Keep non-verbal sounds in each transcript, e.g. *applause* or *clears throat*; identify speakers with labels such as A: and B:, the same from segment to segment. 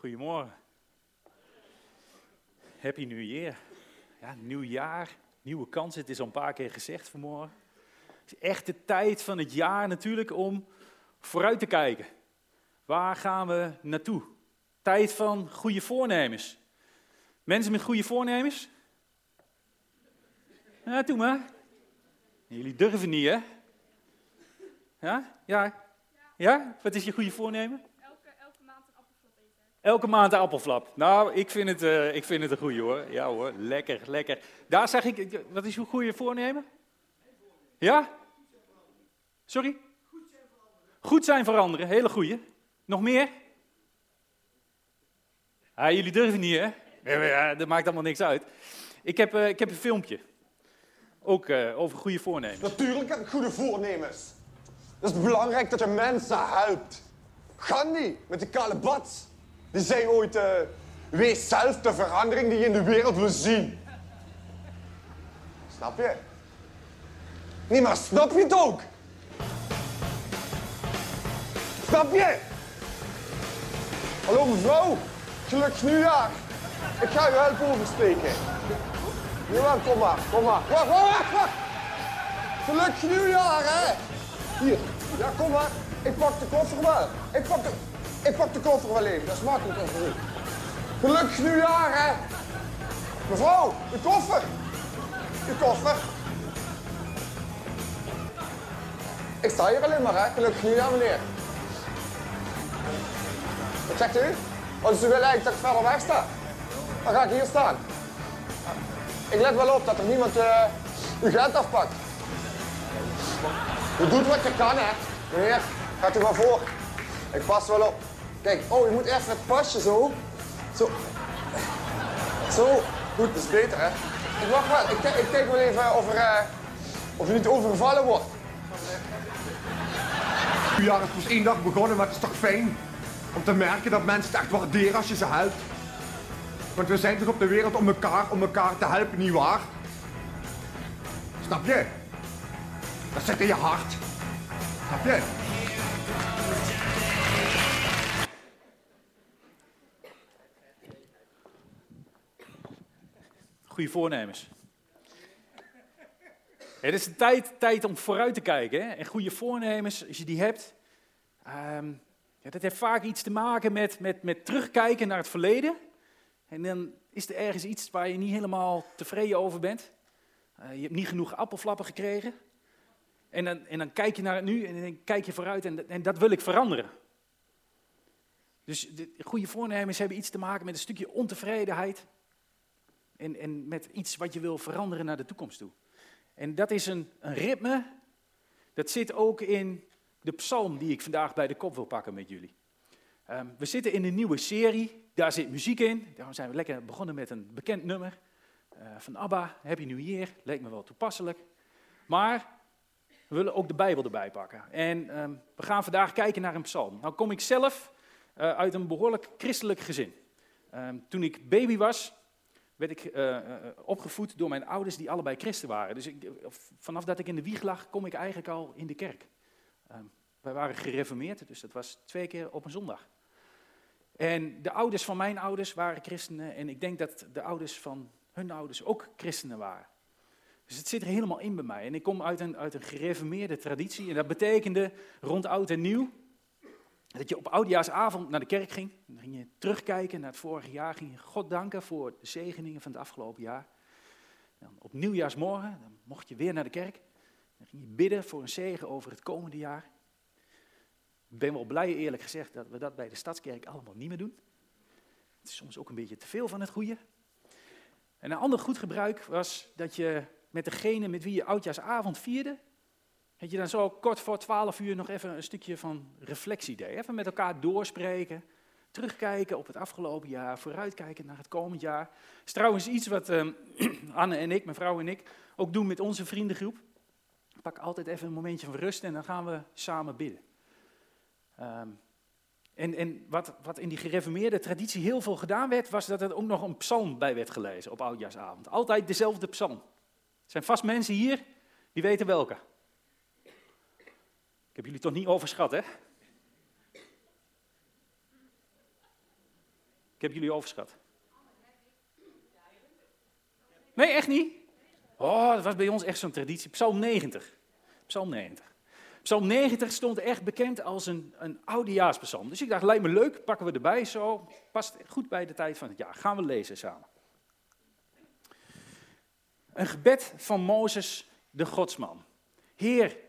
A: Goedemorgen. Happy New Year. Ja, nieuw jaar, nieuwe kansen. Het is al een paar keer gezegd vanmorgen. Het is echt de tijd van het jaar natuurlijk om vooruit te kijken. Waar gaan we naartoe? Tijd van goede voornemens. Mensen met goede voornemens? Ja, doe maar. Jullie durven niet, hè? Ja? Ja? Ja? Wat is je goede voornemen?
B: Elke, elke maand een appelflap eten.
A: Elke maand een appelflap. Nou, ik vind het, eh, ik vind het een goeie hoor. Ja hoor, lekker, lekker. Daar zeg ik, wat is uw goede voornemen? Ja? Sorry? Goed zijn veranderen, hele goeie. Nog meer? Ah, jullie durven niet, hè? Ja, dat maakt allemaal niks uit. Ik heb, eh, ik heb een filmpje. Ook eh, over goede voornemens.
C: Natuurlijk heb ik goede voornemens. Het is belangrijk dat je mensen helpt. Gandhi met de kale bats. Die zei ooit, eh, wees zelf de verandering die je in de wereld wil zien. Snap je? Nee, maar snap je het ook? Snap je? Hallo mevrouw, gelukkig nieuwjaar. Ik ga u helpen oversteken. Jawel, kom maar, kom maar. Wacht, wacht, wacht. Gelukkig nieuwjaar, hè? Hier, ja, kom maar. Ik pak de koffer wel. Ik pak de, ik pak de koffer wel even, dat is makkelijker voor u. Gelukkig nieuwjaar, hè? Mevrouw, de koffer. De koffer. Ik sta hier alleen maar, hè? Gelukkig nieuwjaar, meneer. Wat zegt u? Is u wil eigenlijk dat ik verder weg sta? Dan ga ik hier staan. Ik let wel op dat er niemand eh, uw geld afpakt. U doet wat je kan, hè. Meneer, gaat u maar voor. Ik pas wel op. Kijk, oh, je moet even het pasje zo. Zo. Zo. Goed, dat is beter, hè. Ik wacht wel. Ik, ik kijk wel even of, er, eh, of je niet overvallen wordt.
D: Ja, het pas één dag begonnen, maar het is toch fijn om te merken dat mensen het echt waarderen als je ze helpt. Want we zijn toch op de wereld om elkaar, om elkaar te helpen, nietwaar? Snap je? Dat zit in je hart. Snap je?
A: Goede voornemens. Het is een tijd, tijd om vooruit te kijken. Hè? En goede voornemens, als je die hebt, ehm, ja, dat heeft vaak iets te maken met, met, met terugkijken naar het verleden. En dan is er ergens iets waar je niet helemaal tevreden over bent. Eh, je hebt niet genoeg appelflappen gekregen. En dan, en dan kijk je naar het nu en dan kijk je vooruit en, en dat wil ik veranderen. Dus de goede voornemens hebben iets te maken met een stukje ontevredenheid. En, en met iets wat je wil veranderen naar de toekomst toe. En dat is een, een ritme, dat zit ook in de psalm die ik vandaag bij de kop wil pakken met jullie. Ehm, we zitten in een nieuwe serie, daar zit muziek in. Daarom zijn we lekker begonnen met een bekend nummer eh, van ABBA, Happy New Year, leek me wel toepasselijk. Maar we willen ook de Bijbel erbij pakken. En ehm, we gaan vandaag kijken naar een psalm. Nou kom ik zelf eh, uit een behoorlijk christelijk gezin. Ehm, toen ik baby was, werd ik eh, eh, opgevoed door mijn ouders die allebei christen waren. Dus ik, vanaf dat ik in de wieg lag, kom ik eigenlijk al in de kerk. Ehm, wij waren gereformeerd, dus dat was twee keer op een zondag. En de ouders van mijn ouders waren christenen en ik denk dat de ouders van hun ouders ook christenen waren. Dus het zit er helemaal in bij mij. En ik kom uit een, uit een gereformeerde traditie en dat betekende rond oud en nieuw dat je op oudjaarsavond naar de kerk ging. Dan ging je terugkijken naar het vorige jaar, ging je God danken voor de zegeningen van het afgelopen jaar. Dan op nieuwjaarsmorgen dan mocht je weer naar de kerk. Dan ging je bidden voor een zegen over het komende jaar. Ik ben wel blij, eerlijk gezegd, dat we dat bij de Stadskerk allemaal niet meer doen. Het is soms ook een beetje te veel van het goede. En een ander goed gebruik was dat je met degene met wie je oudjaarsavond vierde, dat je dan zo kort voor twaalf uur nog even een stukje van reflectie deed. Even met elkaar doorspreken, terugkijken op het afgelopen jaar, vooruitkijken naar het komend jaar. Dat is trouwens iets wat ehm, *clears throat* Anne en ik, mijn vrouw en ik, ook doen met onze vriendengroep. Pak altijd even een momentje van rust en dan gaan we samen bidden. Ehm, en en wat, wat in die gereformeerde traditie heel veel gedaan werd, was dat er ook nog een psalm bij werd gelezen op oudjaarsavond. Altijd dezelfde psalm. Er zijn vast mensen hier die weten welke. Heb jullie toch niet overschat, hè? Ik heb jullie overschat. Nee, echt niet? Oh, dat was bij ons echt zo'n traditie. Psalm 90. Psalm 90. Psalm 90 stond echt bekend als een, een oudejaarspsalm. Dus ik dacht, lijkt me leuk, pakken we erbij zo. Past goed bij de tijd van het jaar. Gaan we lezen samen. Een gebed van Mozes, de godsman. Heer,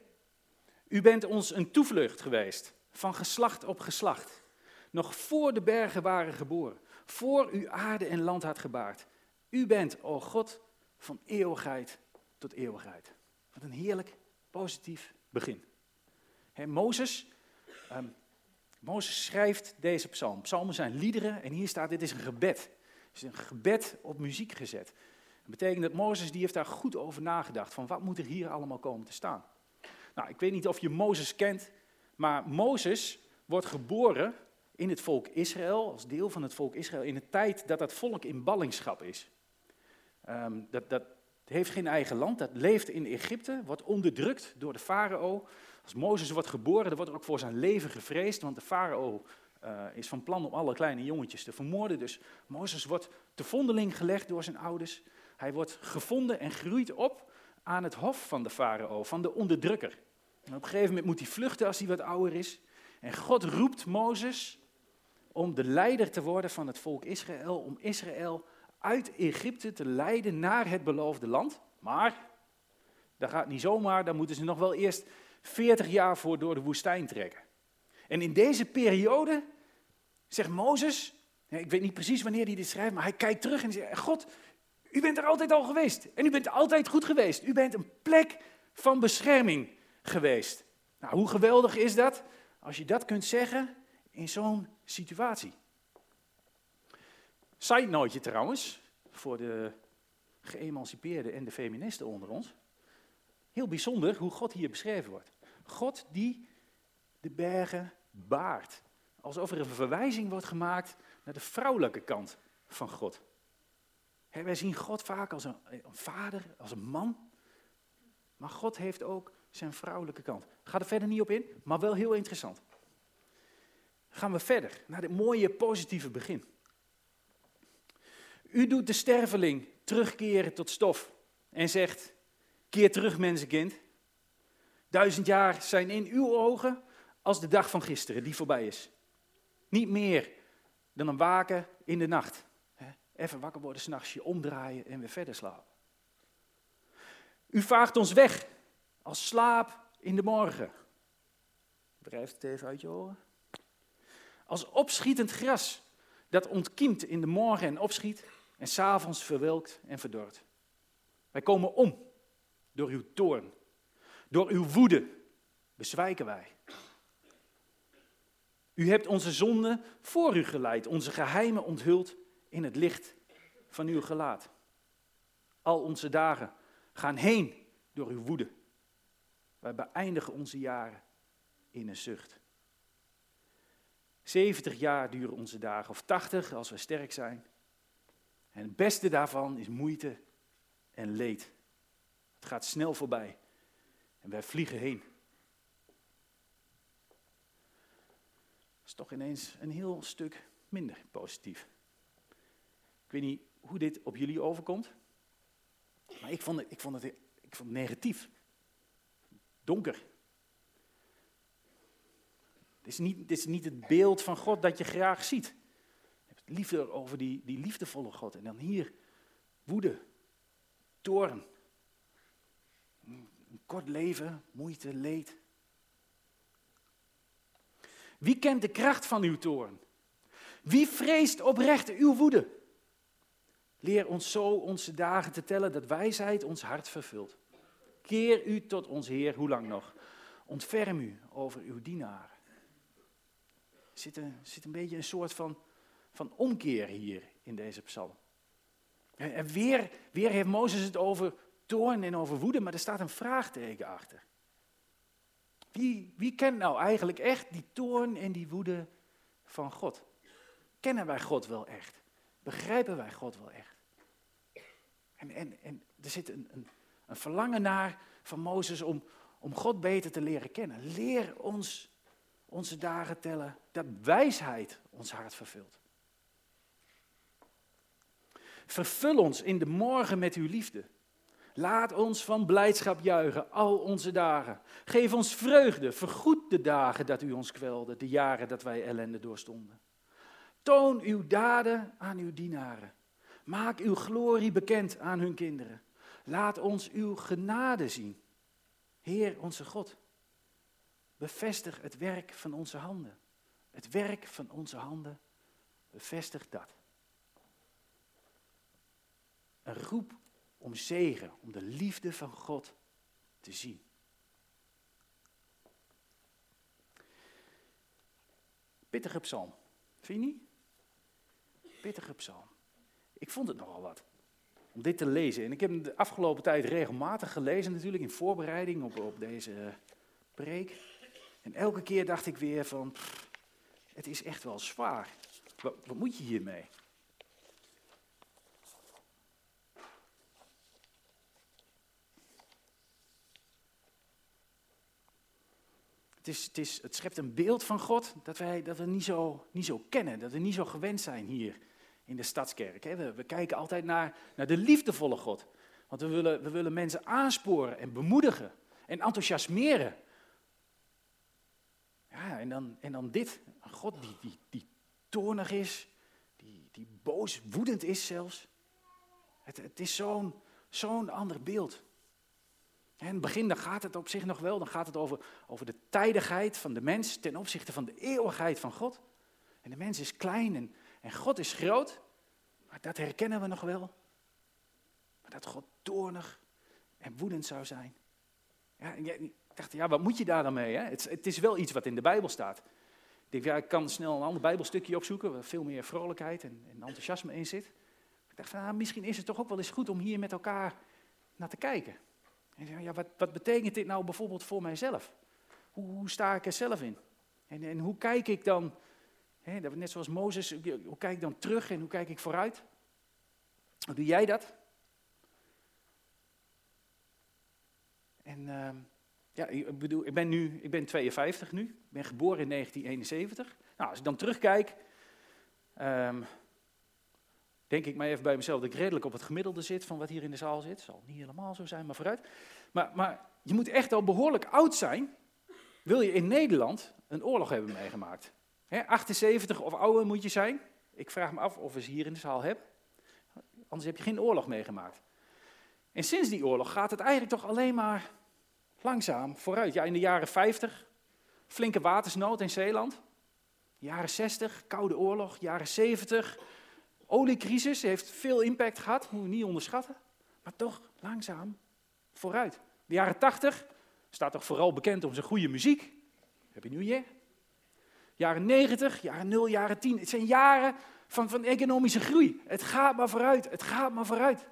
A: u bent ons een toevlucht geweest, van geslacht op geslacht. Nog voor de bergen waren geboren, voor u aarde en land had gebaard. U bent, o God, van eeuwigheid tot eeuwigheid. Wat een heerlijk, positief begin. Mozes, ehm, Mozes schrijft deze psalm. Psalmen zijn liederen en hier staat, dit is een gebed. Het is een gebed op muziek gezet. Dat betekent dat Mozes die heeft daar goed over nagedacht, van wat moet er hier allemaal komen te staan. Nou, ik weet niet of je Mozes kent, maar Mozes wordt geboren in het volk Israël, als deel van het volk Israël, in de tijd dat dat volk in ballingschap is. Ehm, dat, dat heeft geen eigen land, dat leeft in Egypte, wordt onderdrukt door de farao. Als Mozes wordt geboren, dan wordt er ook voor zijn leven gevreesd, want de farao uh, is van plan om alle kleine jongetjes te vermoorden. Dus Mozes wordt te vondeling gelegd door zijn ouders. Hij wordt gevonden en groeit op aan het hof van de farao, van de onderdrukker. En op een gegeven moment moet hij vluchten als hij wat ouder is. En God roept Mozes om de leider te worden van het volk Israël, om Israël uit Egypte te leiden naar het beloofde land. Maar dat gaat niet zomaar, daar moeten ze nog wel eerst 40 jaar voor door de woestijn trekken. En in deze periode zegt Mozes, ik weet niet precies wanneer hij dit schrijft, maar hij kijkt terug en zegt, God, u bent er altijd al geweest. En u bent altijd goed geweest. U bent een plek van bescherming geweest. Nou, hoe geweldig is dat als je dat kunt zeggen in zo'n situatie? Side noteje trouwens, voor de geëmancipeerden en de feministen onder ons. Heel bijzonder hoe God hier beschreven wordt. God die de bergen baart. Alsof er een verwijzing wordt gemaakt naar de vrouwelijke kant van God. Wij zien God vaak als een, een, vader, als een man. Maar God heeft ook zijn vrouwelijke kant. Ga er verder niet op in, maar wel heel interessant. Gaan we verder naar dit mooie positieve begin. U doet de sterveling terugkeren tot stof en zegt, keer terug mensenkind. Duizend jaar zijn in uw ogen als de dag van gisteren die voorbij is. Niet meer dan een waken in de nacht. Even wakker worden s'nachts, je omdraaien en weer verder slapen. U vaagt ons weg als slaap in de morgen. Drijft het even uit je oren. Als opschietend gras dat ontkiemt in de morgen en opschiet en s'avonds verwelkt en verdort. Wij komen om door uw toorn. Door uw woede bezwijken wij. U hebt onze zonden voor u geleid, onze geheimen onthuld in het licht van uw gelaat. Al onze dagen gaan heen door uw woede. Wij beëindigen onze jaren in een zucht. 70 jaar duren onze dagen, of 80 als we sterk zijn. En het beste daarvan is moeite en leed. Het gaat snel voorbij en wij vliegen heen. Dat is toch ineens een heel stuk minder positief. Ik weet niet hoe dit op jullie overkomt, maar ik vond het, ik vond het, ik vond negatief. Donker. Het is, niet, het is niet het beeld van God dat je graag ziet. Je hebt liefde over die, die liefdevolle God. En dan hier woede, toorn, een kort leven, moeite, leed. Wie kent de kracht van uw toorn? Wie vreest oprecht uw woede? Leer ons zo onze dagen te tellen dat wijsheid ons hart vervult. Keer u tot ons Heer, hoe lang nog? Ontferm u over uw dienaren. Er zit een, zit een beetje een soort van, van omkeer hier in deze psalm. En weer, weer heeft Mozes het over toorn en over woede, maar er staat een vraagteken achter. Wie, wie kent nou eigenlijk echt die toorn en die woede van God? Kennen wij God wel echt? Begrijpen wij God wel echt? En, en, er zit een, een, een verlangen naar van Mozes om, om God beter te leren kennen. Leer ons onze dagen tellen, dat wijsheid ons hart vervult. Vervul ons in de morgen met uw liefde. Laat ons van blijdschap juichen al onze dagen. Geef ons vreugde, vergoed de dagen dat u ons kwelde, de jaren dat wij ellende doorstonden. Toon uw daden aan uw dienaren. Maak uw glorie bekend aan hun kinderen. Laat ons uw genade zien. Heer onze God, bevestig het werk van onze handen. Het werk van onze handen, bevestig dat. Een roep om zegen, om de liefde van God te zien. Pittige psalm, vind je niet? Pittige psalm. Ik vond het nogal wat om dit te lezen. En ik heb hem de afgelopen tijd regelmatig gelezen, natuurlijk in voorbereiding op, op deze preek. En elke keer dacht ik weer van, het is echt wel zwaar. Wat, wat moet je hiermee? Het, is, het, is, het schept een beeld van God dat, wij, dat we niet zo, niet zo kennen, dat we niet zo gewend zijn hier in de stadskerk. We, we kijken altijd naar, naar de liefdevolle God. Want we willen, we willen mensen aansporen en bemoedigen en enthousiasmeren. Ja, en dan, en dan dit. Een God die, die, die toornig is, die, die boos, woedend is zelfs. Het, het is zo'n zo'n ander beeld. In het begin dan gaat het op zich nog wel, dan gaat het over, over de tijdigheid van de mens ten opzichte van de eeuwigheid van God. En de mens is klein en, en God is groot, maar dat herkennen we nog wel. Maar dat God toornig en woedend zou zijn. Ja, ik dacht, ja, wat moet je daar dan mee? Hè? Het, het, is wel iets wat in de Bijbel staat. Ik denk, ja, ik kan snel een ander Bijbelstukje opzoeken waar veel meer vrolijkheid en, en enthousiasme in zit. Ik dacht, nou, misschien is het toch ook wel eens goed om hier met elkaar naar te kijken. En ja, wat, wat betekent dit nou bijvoorbeeld voor mijzelf? Hoe, hoe sta ik er zelf in? En, en hoe kijk ik dan, hè, net zoals Mozes, hoe kijk ik dan terug en hoe kijk ik vooruit? Hoe doe jij dat? En uh, ja, ik bedoel, ik ben nu, ik ben 52 nu, ik ben geboren in 1971. Nou, als ik dan terugkijk, um, denk ik maar even bij mezelf dat ik redelijk op het gemiddelde zit van wat hier in de zaal zit. Zal niet helemaal zo zijn, maar vooruit. Maar, maar je moet echt al behoorlijk oud zijn, wil je in Nederland een oorlog hebben meegemaakt. 78 of ouder moet je zijn. Ik vraag me af of we ze hier in de zaal hebben. Anders heb je geen oorlog meegemaakt. En sinds die oorlog gaat het eigenlijk toch alleen maar langzaam vooruit. Ja, in de jaren 50, flinke watersnood in Zeeland. Jaren 60, Koude Oorlog. Jaren 70, oliecrisis heeft veel impact gehad, moeten we niet onderschatten. Maar toch langzaam vooruit. De jaren 80 staat toch vooral bekend om zijn goede muziek. Heb je nu je? Jaren 90, jaren 0, jaren 10. Het zijn jaren van, van economische groei. Het gaat maar vooruit, het gaat maar vooruit.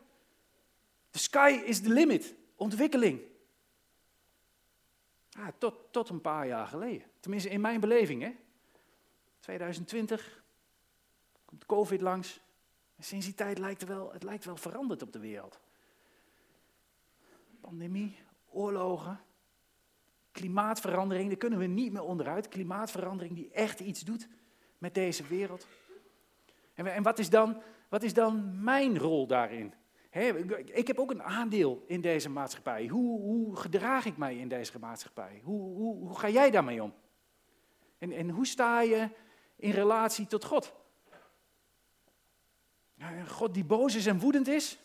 A: The sky is the limit. Ontwikkeling. Ah, tot, tot een paar jaar geleden. Tenminste in mijn beleving. Hè? 2020 komt COVID langs. Sinds die tijd lijkt het wel, het lijkt wel veranderd op de wereld. Pandemie, oorlogen, klimaatverandering, daar kunnen we niet meer onderuit. Klimaatverandering die echt iets doet met deze wereld. En, en wat, is dan, wat is dan mijn rol daarin? ik heb ook een aandeel in deze maatschappij. Hoe, hoe gedraag ik mij in deze maatschappij? Hoe, hoe, hoe ga jij daarmee om? En, en hoe sta je in relatie tot God? Een God die boos is en woedend is?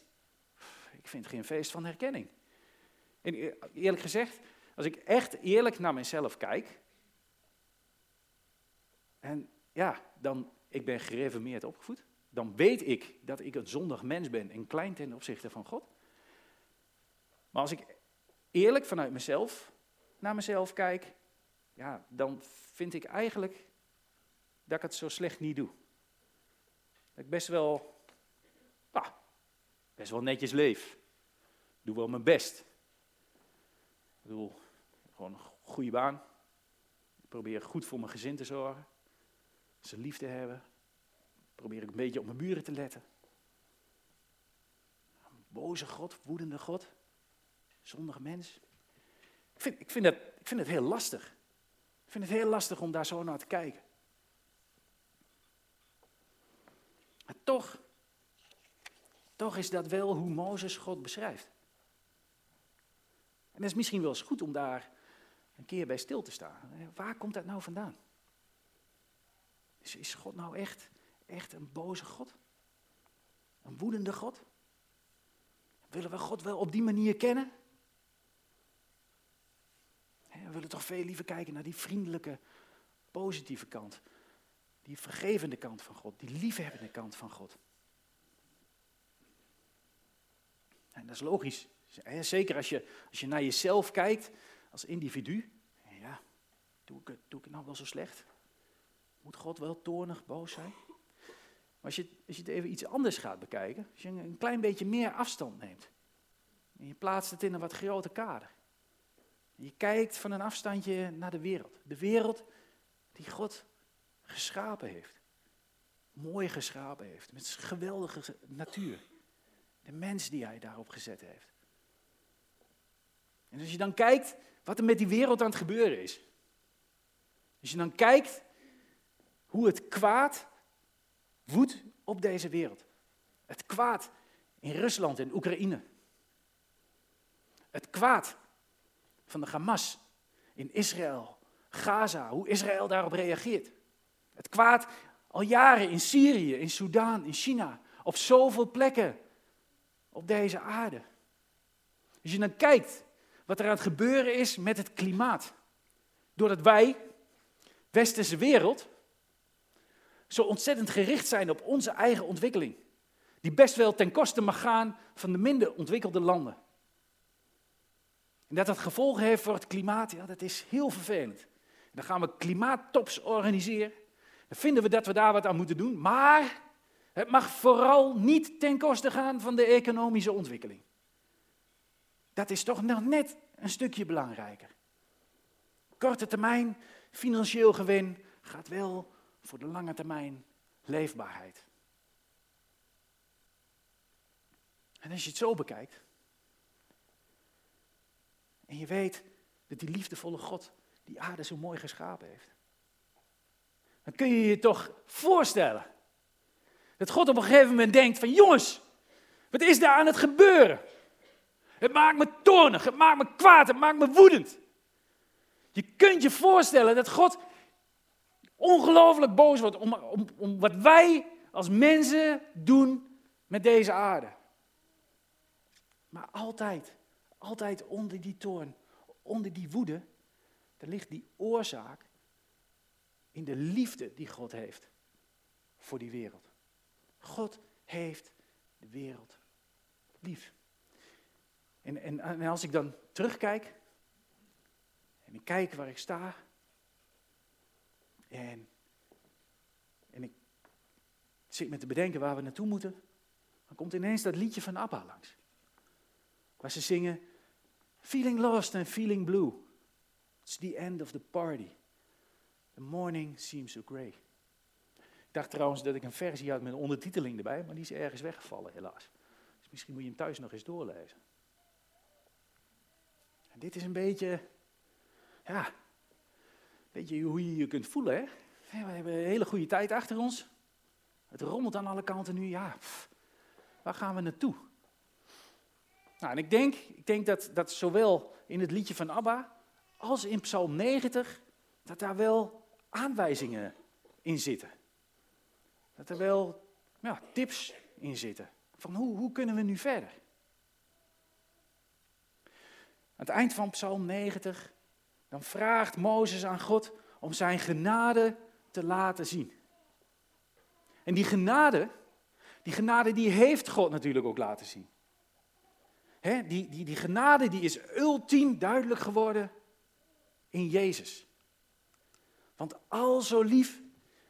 A: Ik vind geen feest van herkenning. En e-, eerlijk gezegd, als ik echt eerlijk naar mezelf kijk, en ja, dan, ik ben gereformeerd opgevoed, dan weet ik dat ik een zondig mens ben en klein ten opzichte van God. Maar als ik eerlijk vanuit mezelf naar mezelf kijk, ja, dan vind ik eigenlijk dat ik het zo slecht niet doe. Dat ik best wel, best wel netjes leef. Doe wel mijn best. Ik bedoel, gewoon een goede baan. Ik probeer goed voor mijn gezin te zorgen. Ze lief te hebben. Probeer ik een beetje op mijn buren te letten. boze God, woedende God, zondige mens. Ik vind, ik, vind het, ik vind het heel lastig. Ik vind het heel lastig om daar zo naar te kijken. Maar toch, toch is dat wel hoe Mozes God beschrijft. En het is misschien wel eens goed om daar een keer bij stil te staan. Waar komt dat nou vandaan? Is, is God nou echt, echt een boze God? Een woedende God? Willen we God wel op die manier kennen? We willen toch veel liever kijken naar die vriendelijke, positieve kant. Die vergevende kant van God, die liefhebbende kant van God. En dat is logisch. Zeker als je, als je naar jezelf kijkt als individu. Ja, doe ik, het, nou wel zo slecht? Moet God wel toornig, boos zijn? Maar als je, als je het even iets anders gaat bekijken, als je een klein beetje meer afstand neemt. En je plaatst het in een wat groter kader. Je kijkt van een afstandje naar de wereld. De wereld die God geschapen heeft. Mooi geschapen heeft. Met geweldige natuur. De mens die hij daarop gezet heeft. En als je dan kijkt wat er met die wereld aan het gebeuren is. Als je dan kijkt hoe het kwaad woedt op deze wereld. Het kwaad in Rusland en Oekraïne. Het kwaad van de Hamas in Israël, Gaza, hoe Israël daarop reageert. Het kwaad al jaren in Syrië, in Soudaan, in China, op zoveel plekken op deze aarde. Als je dan kijkt wat er aan het gebeuren is met het klimaat. Doordat wij, westerse wereld, zo ontzettend gericht zijn op onze eigen ontwikkeling. Die best wel ten koste mag gaan van de minder ontwikkelde landen. En dat dat gevolgen heeft voor het klimaat, ja, dat is heel vervelend. En dan gaan we klimaattops organiseren. Dan vinden we dat we daar wat aan moeten doen. Maar het mag vooral niet ten koste gaan van de economische ontwikkeling. Dat is toch nog net een stukje belangrijker. Korte termijn financieel gewin gaat wel voor de lange termijn leefbaarheid. En als je het zo bekijkt, en je weet dat die liefdevolle God die aarde zo mooi geschapen heeft, dan kun je je toch voorstellen dat God op een gegeven moment denkt van jongens, wat is daar aan het gebeuren? Het maakt me toornig, het maakt me kwaad, het maakt me woedend. Je kunt je voorstellen dat God ongelooflijk boos wordt om, om, om wat wij als mensen doen met deze aarde. Maar altijd, altijd onder die toorn, onder die woede, daar ligt die oorzaak in de liefde die God heeft voor die wereld. God heeft de wereld lief. En, en, als ik dan terugkijk, en ik kijk waar ik sta, en, en ik zit met te bedenken waar we naartoe moeten, dan komt ineens dat liedje van ABBA langs. Waar ze zingen, feeling lost and feeling blue. It's the end of the party. The morning seems so grey. Ik dacht trouwens dat ik een versie had met een ondertiteling erbij, maar die is ergens weggevallen helaas. Dus misschien moet je hem thuis nog eens doorlezen. Dit is een beetje, ja, weet je hoe je je kunt voelen, hè? We hebben een hele goede tijd achter ons. Het rommelt aan alle kanten nu, ja, waar gaan we naartoe? Nou, en ik denk, ik denk dat, dat zowel in het liedje van Abba als in Psalm 90, dat daar wel aanwijzingen in zitten. Dat er wel ja, tips in zitten. Van hoe, hoe kunnen we nu verder? Aan het eind van Psalm 90, dan vraagt Mozes aan God om zijn genade te laten zien. En die genade, die genade die heeft God natuurlijk ook laten zien. die, die, die genade die is ultiem duidelijk geworden in Jezus. Want al zo lief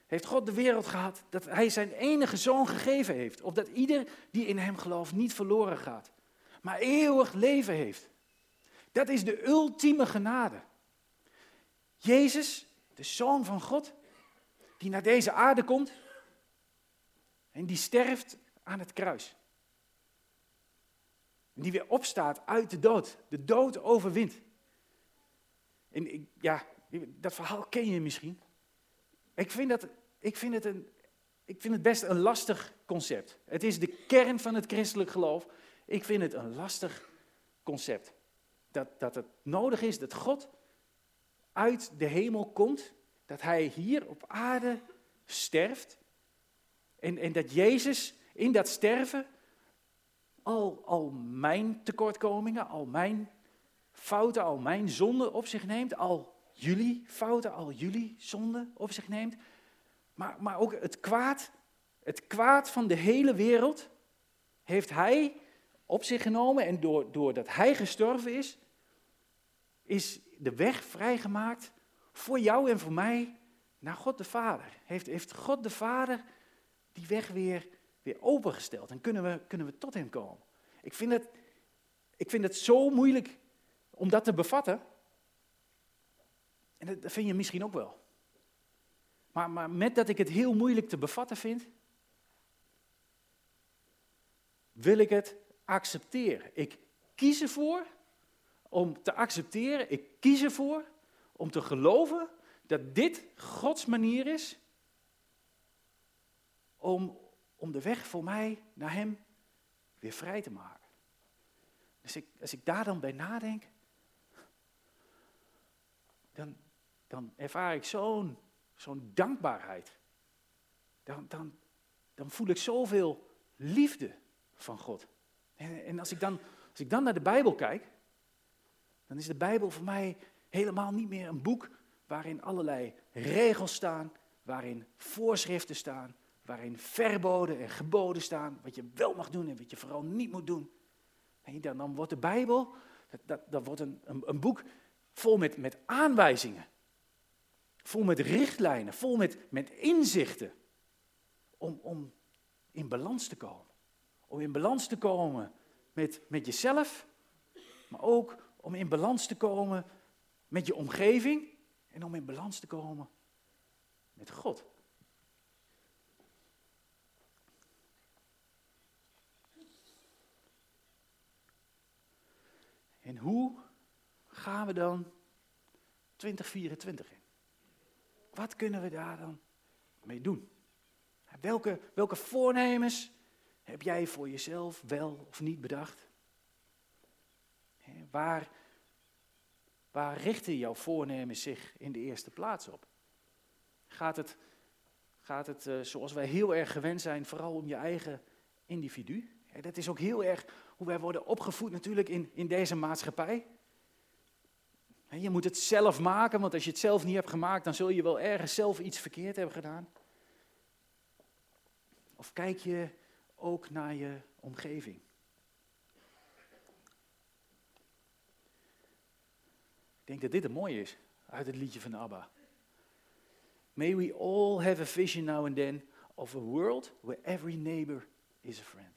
A: heeft God de wereld gehad dat Hij zijn enige zoon gegeven heeft. Opdat ieder die in Hem gelooft niet verloren gaat, maar eeuwig leven heeft. Dat is de ultieme genade. Jezus, de Zoon van God, die naar deze aarde komt en die sterft aan het kruis. En die weer opstaat uit de dood, de dood overwint. En ik, ja, dat verhaal ken je misschien. Ik vind, dat, ik vind het een ik vind het best een lastig concept. Het is de kern van het christelijk geloof. Ik vind het een lastig concept. Dat, dat het nodig is dat God uit de hemel komt, dat hij hier op aarde sterft. En, en dat Jezus in dat sterven al, al mijn tekortkomingen, al mijn fouten, al mijn zonden op zich neemt, al jullie fouten, al jullie zonden op zich neemt, maar, maar ook het kwaad, het kwaad van de hele wereld heeft hij op zich genomen en door, doordat hij gestorven is, is de weg vrijgemaakt voor jou en voor mij naar God de Vader. Heeft, heeft God de Vader die weg weer, weer opengesteld en kunnen we, kunnen we tot hem komen. Ik vind, het, ik vind het zo moeilijk om dat te bevatten. En dat vind je misschien ook wel. Maar, maar met dat ik het heel moeilijk te bevatten vind, wil ik het accepteren. Ik kies ervoor om te accepteren, ik kies ervoor om te geloven dat dit Gods manier is om, om de weg voor mij naar Hem weer vrij te maken. Dus ik, als ik daar dan bij nadenk, dan, dan ervaar ik zo'n zo'n dankbaarheid. Dan, dan, dan voel ik zoveel liefde van God. En, en als, ik dan, als ik dan naar de Bijbel kijk, dan is de Bijbel voor mij helemaal niet meer een boek waarin allerlei regels staan, waarin voorschriften staan, waarin verboden en geboden staan, wat je wel mag doen en wat je vooral niet moet doen. Dan, dan wordt de Bijbel, dat, dat, dat wordt een, een, een boek vol met, met aanwijzingen. Vol met richtlijnen, vol met, met inzichten. Om, om in balans te komen. Om in balans te komen met, met jezelf, maar ook om in balans te komen met je omgeving en om in balans te komen met God. En hoe gaan we dan 2024 in? Wat kunnen we daar dan mee doen? Welke, welke voornemens heb jij voor jezelf wel of niet bedacht? Waar, waar richten jouw voornemens zich in de eerste plaats op? Gaat het, gaat het uh, zoals wij heel erg gewend zijn, vooral om je eigen individu? dat is ook heel erg hoe wij worden opgevoed natuurlijk in, in deze maatschappij. Je moet het zelf maken, want als je het zelf niet hebt gemaakt, dan zul je wel ergens zelf iets verkeerd hebben gedaan. Of kijk je ook naar je omgeving? Ik denk dat dit een mooie is uit het liedje van ABBA. May we all have a vision now and then of a world where every neighbor is a friend.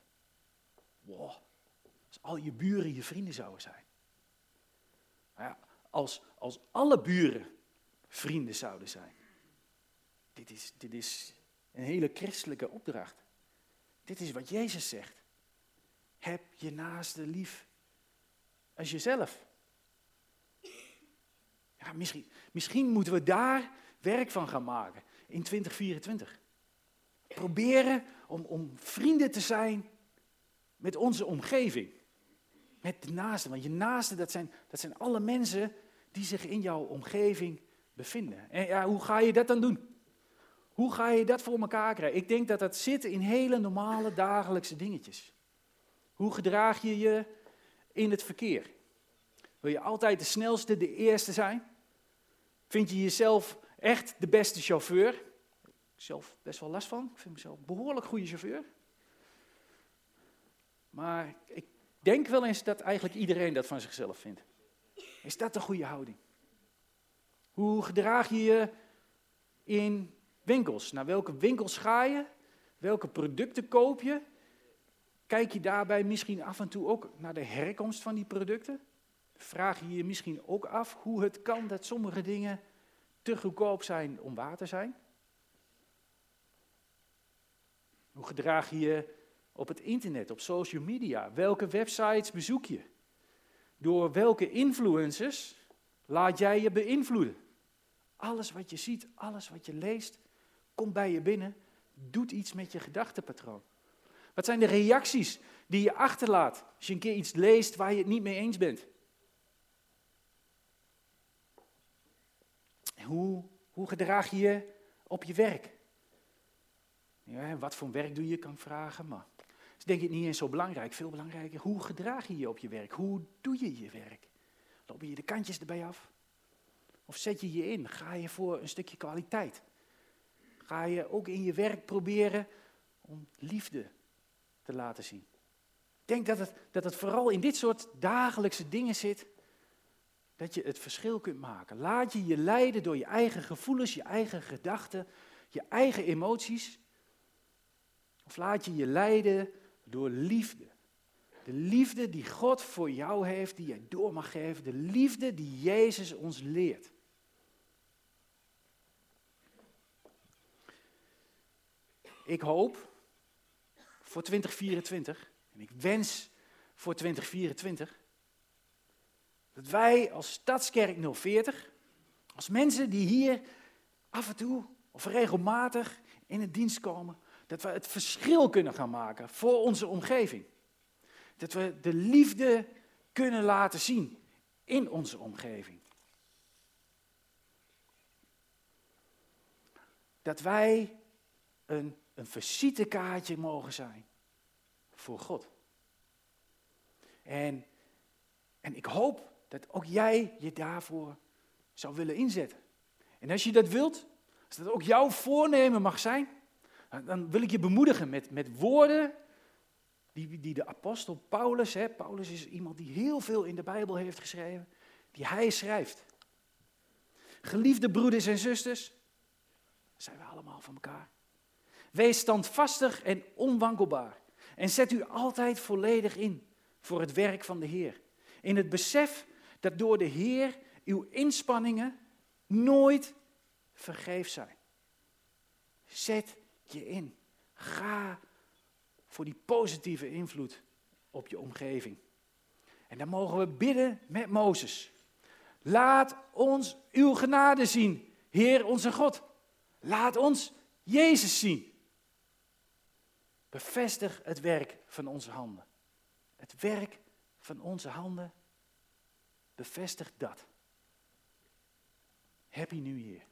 A: Wow, als al je buren je vrienden zouden zijn. Nou ja, als, als alle buren vrienden zouden zijn. Dit is, dit is een hele christelijke opdracht. Dit is wat Jezus zegt. Heb je naaste lief als jezelf. Ja, misschien, misschien moeten we daar werk van gaan maken in 2024. Proberen om, om vrienden te zijn met onze omgeving. Met de naasten. Want je naasten, dat zijn, dat zijn alle mensen die zich in jouw omgeving bevinden. En ja, hoe ga je dat dan doen? Hoe ga je dat voor elkaar krijgen? Ik denk dat dat zit in hele normale dagelijkse dingetjes. Hoe gedraag je je in het verkeer? Wil je altijd de snelste, de eerste zijn? Vind je jezelf echt de beste chauffeur? Ik zelf best wel last van. Ik vind mezelf behoorlijk goede chauffeur. Maar ik denk wel eens dat eigenlijk iedereen dat van zichzelf vindt. Is dat een goede houding? Hoe gedraag je je in winkels? Naar welke winkels ga je? Welke producten koop je? Kijk je daarbij misschien af en toe ook naar de herkomst van die producten? Vraag je je misschien ook af hoe het kan dat sommige dingen te goedkoop zijn om waar te zijn? Hoe gedraag je je op het internet, op social media? Welke websites bezoek je? Door welke influencers laat jij je beïnvloeden? Alles wat je ziet, alles wat je leest, komt bij je binnen doet iets met je gedachtenpatroon. Wat zijn de reacties die je achterlaat als je een keer iets leest waar je het niet mee eens bent? Hoe, hoe gedraag je je op je werk? Ja, wat voor werk doe je, kan vragen, maar dat is denk ik niet eens zo belangrijk. Veel belangrijker, hoe gedraag je je op je werk? Hoe doe je je werk? Loop je de kantjes erbij af? Of zet je je in? Ga je voor een stukje kwaliteit? Ga je ook in je werk proberen om liefde te laten zien? Ik denk dat het, dat het vooral in dit soort dagelijkse dingen zit, dat je het verschil kunt maken. Laat je je leiden door je eigen gevoelens, je eigen gedachten, je eigen emoties. Of laat je je leiden door liefde. De liefde die God voor jou heeft, die jij door mag geven. De liefde die Jezus ons leert. Ik hoop voor 2024, en ik wens voor 2024, dat wij als Stadskerk 040, als mensen die hier af en toe of regelmatig in het dienst komen, dat we het verschil kunnen gaan maken voor onze omgeving. Dat we de liefde kunnen laten zien in onze omgeving. Dat wij een, een visitekaartje mogen zijn voor God. En, en ik hoop dat ook jij je daarvoor zou willen inzetten. En als je dat wilt, als dat ook jouw voornemen mag zijn, dan wil ik je bemoedigen met, met woorden die, die de apostel Paulus, hè, Paulus is iemand die heel veel in de Bijbel heeft geschreven, die hij schrijft. Geliefde broeders en zusters, zijn we allemaal van elkaar. Wees standvastig en onwankelbaar. En zet u altijd volledig in voor het werk van de Heer. In het besef dat door de Heer uw inspanningen nooit vergeef zijn. Zet je in. Ga voor die positieve invloed op je omgeving. En dan mogen we bidden met Mozes. Laat ons uw genade zien, Heer onze God. Laat ons Jezus zien. Bevestig het werk van onze handen. Het werk van onze handen, bevestig dat. Happy New Year.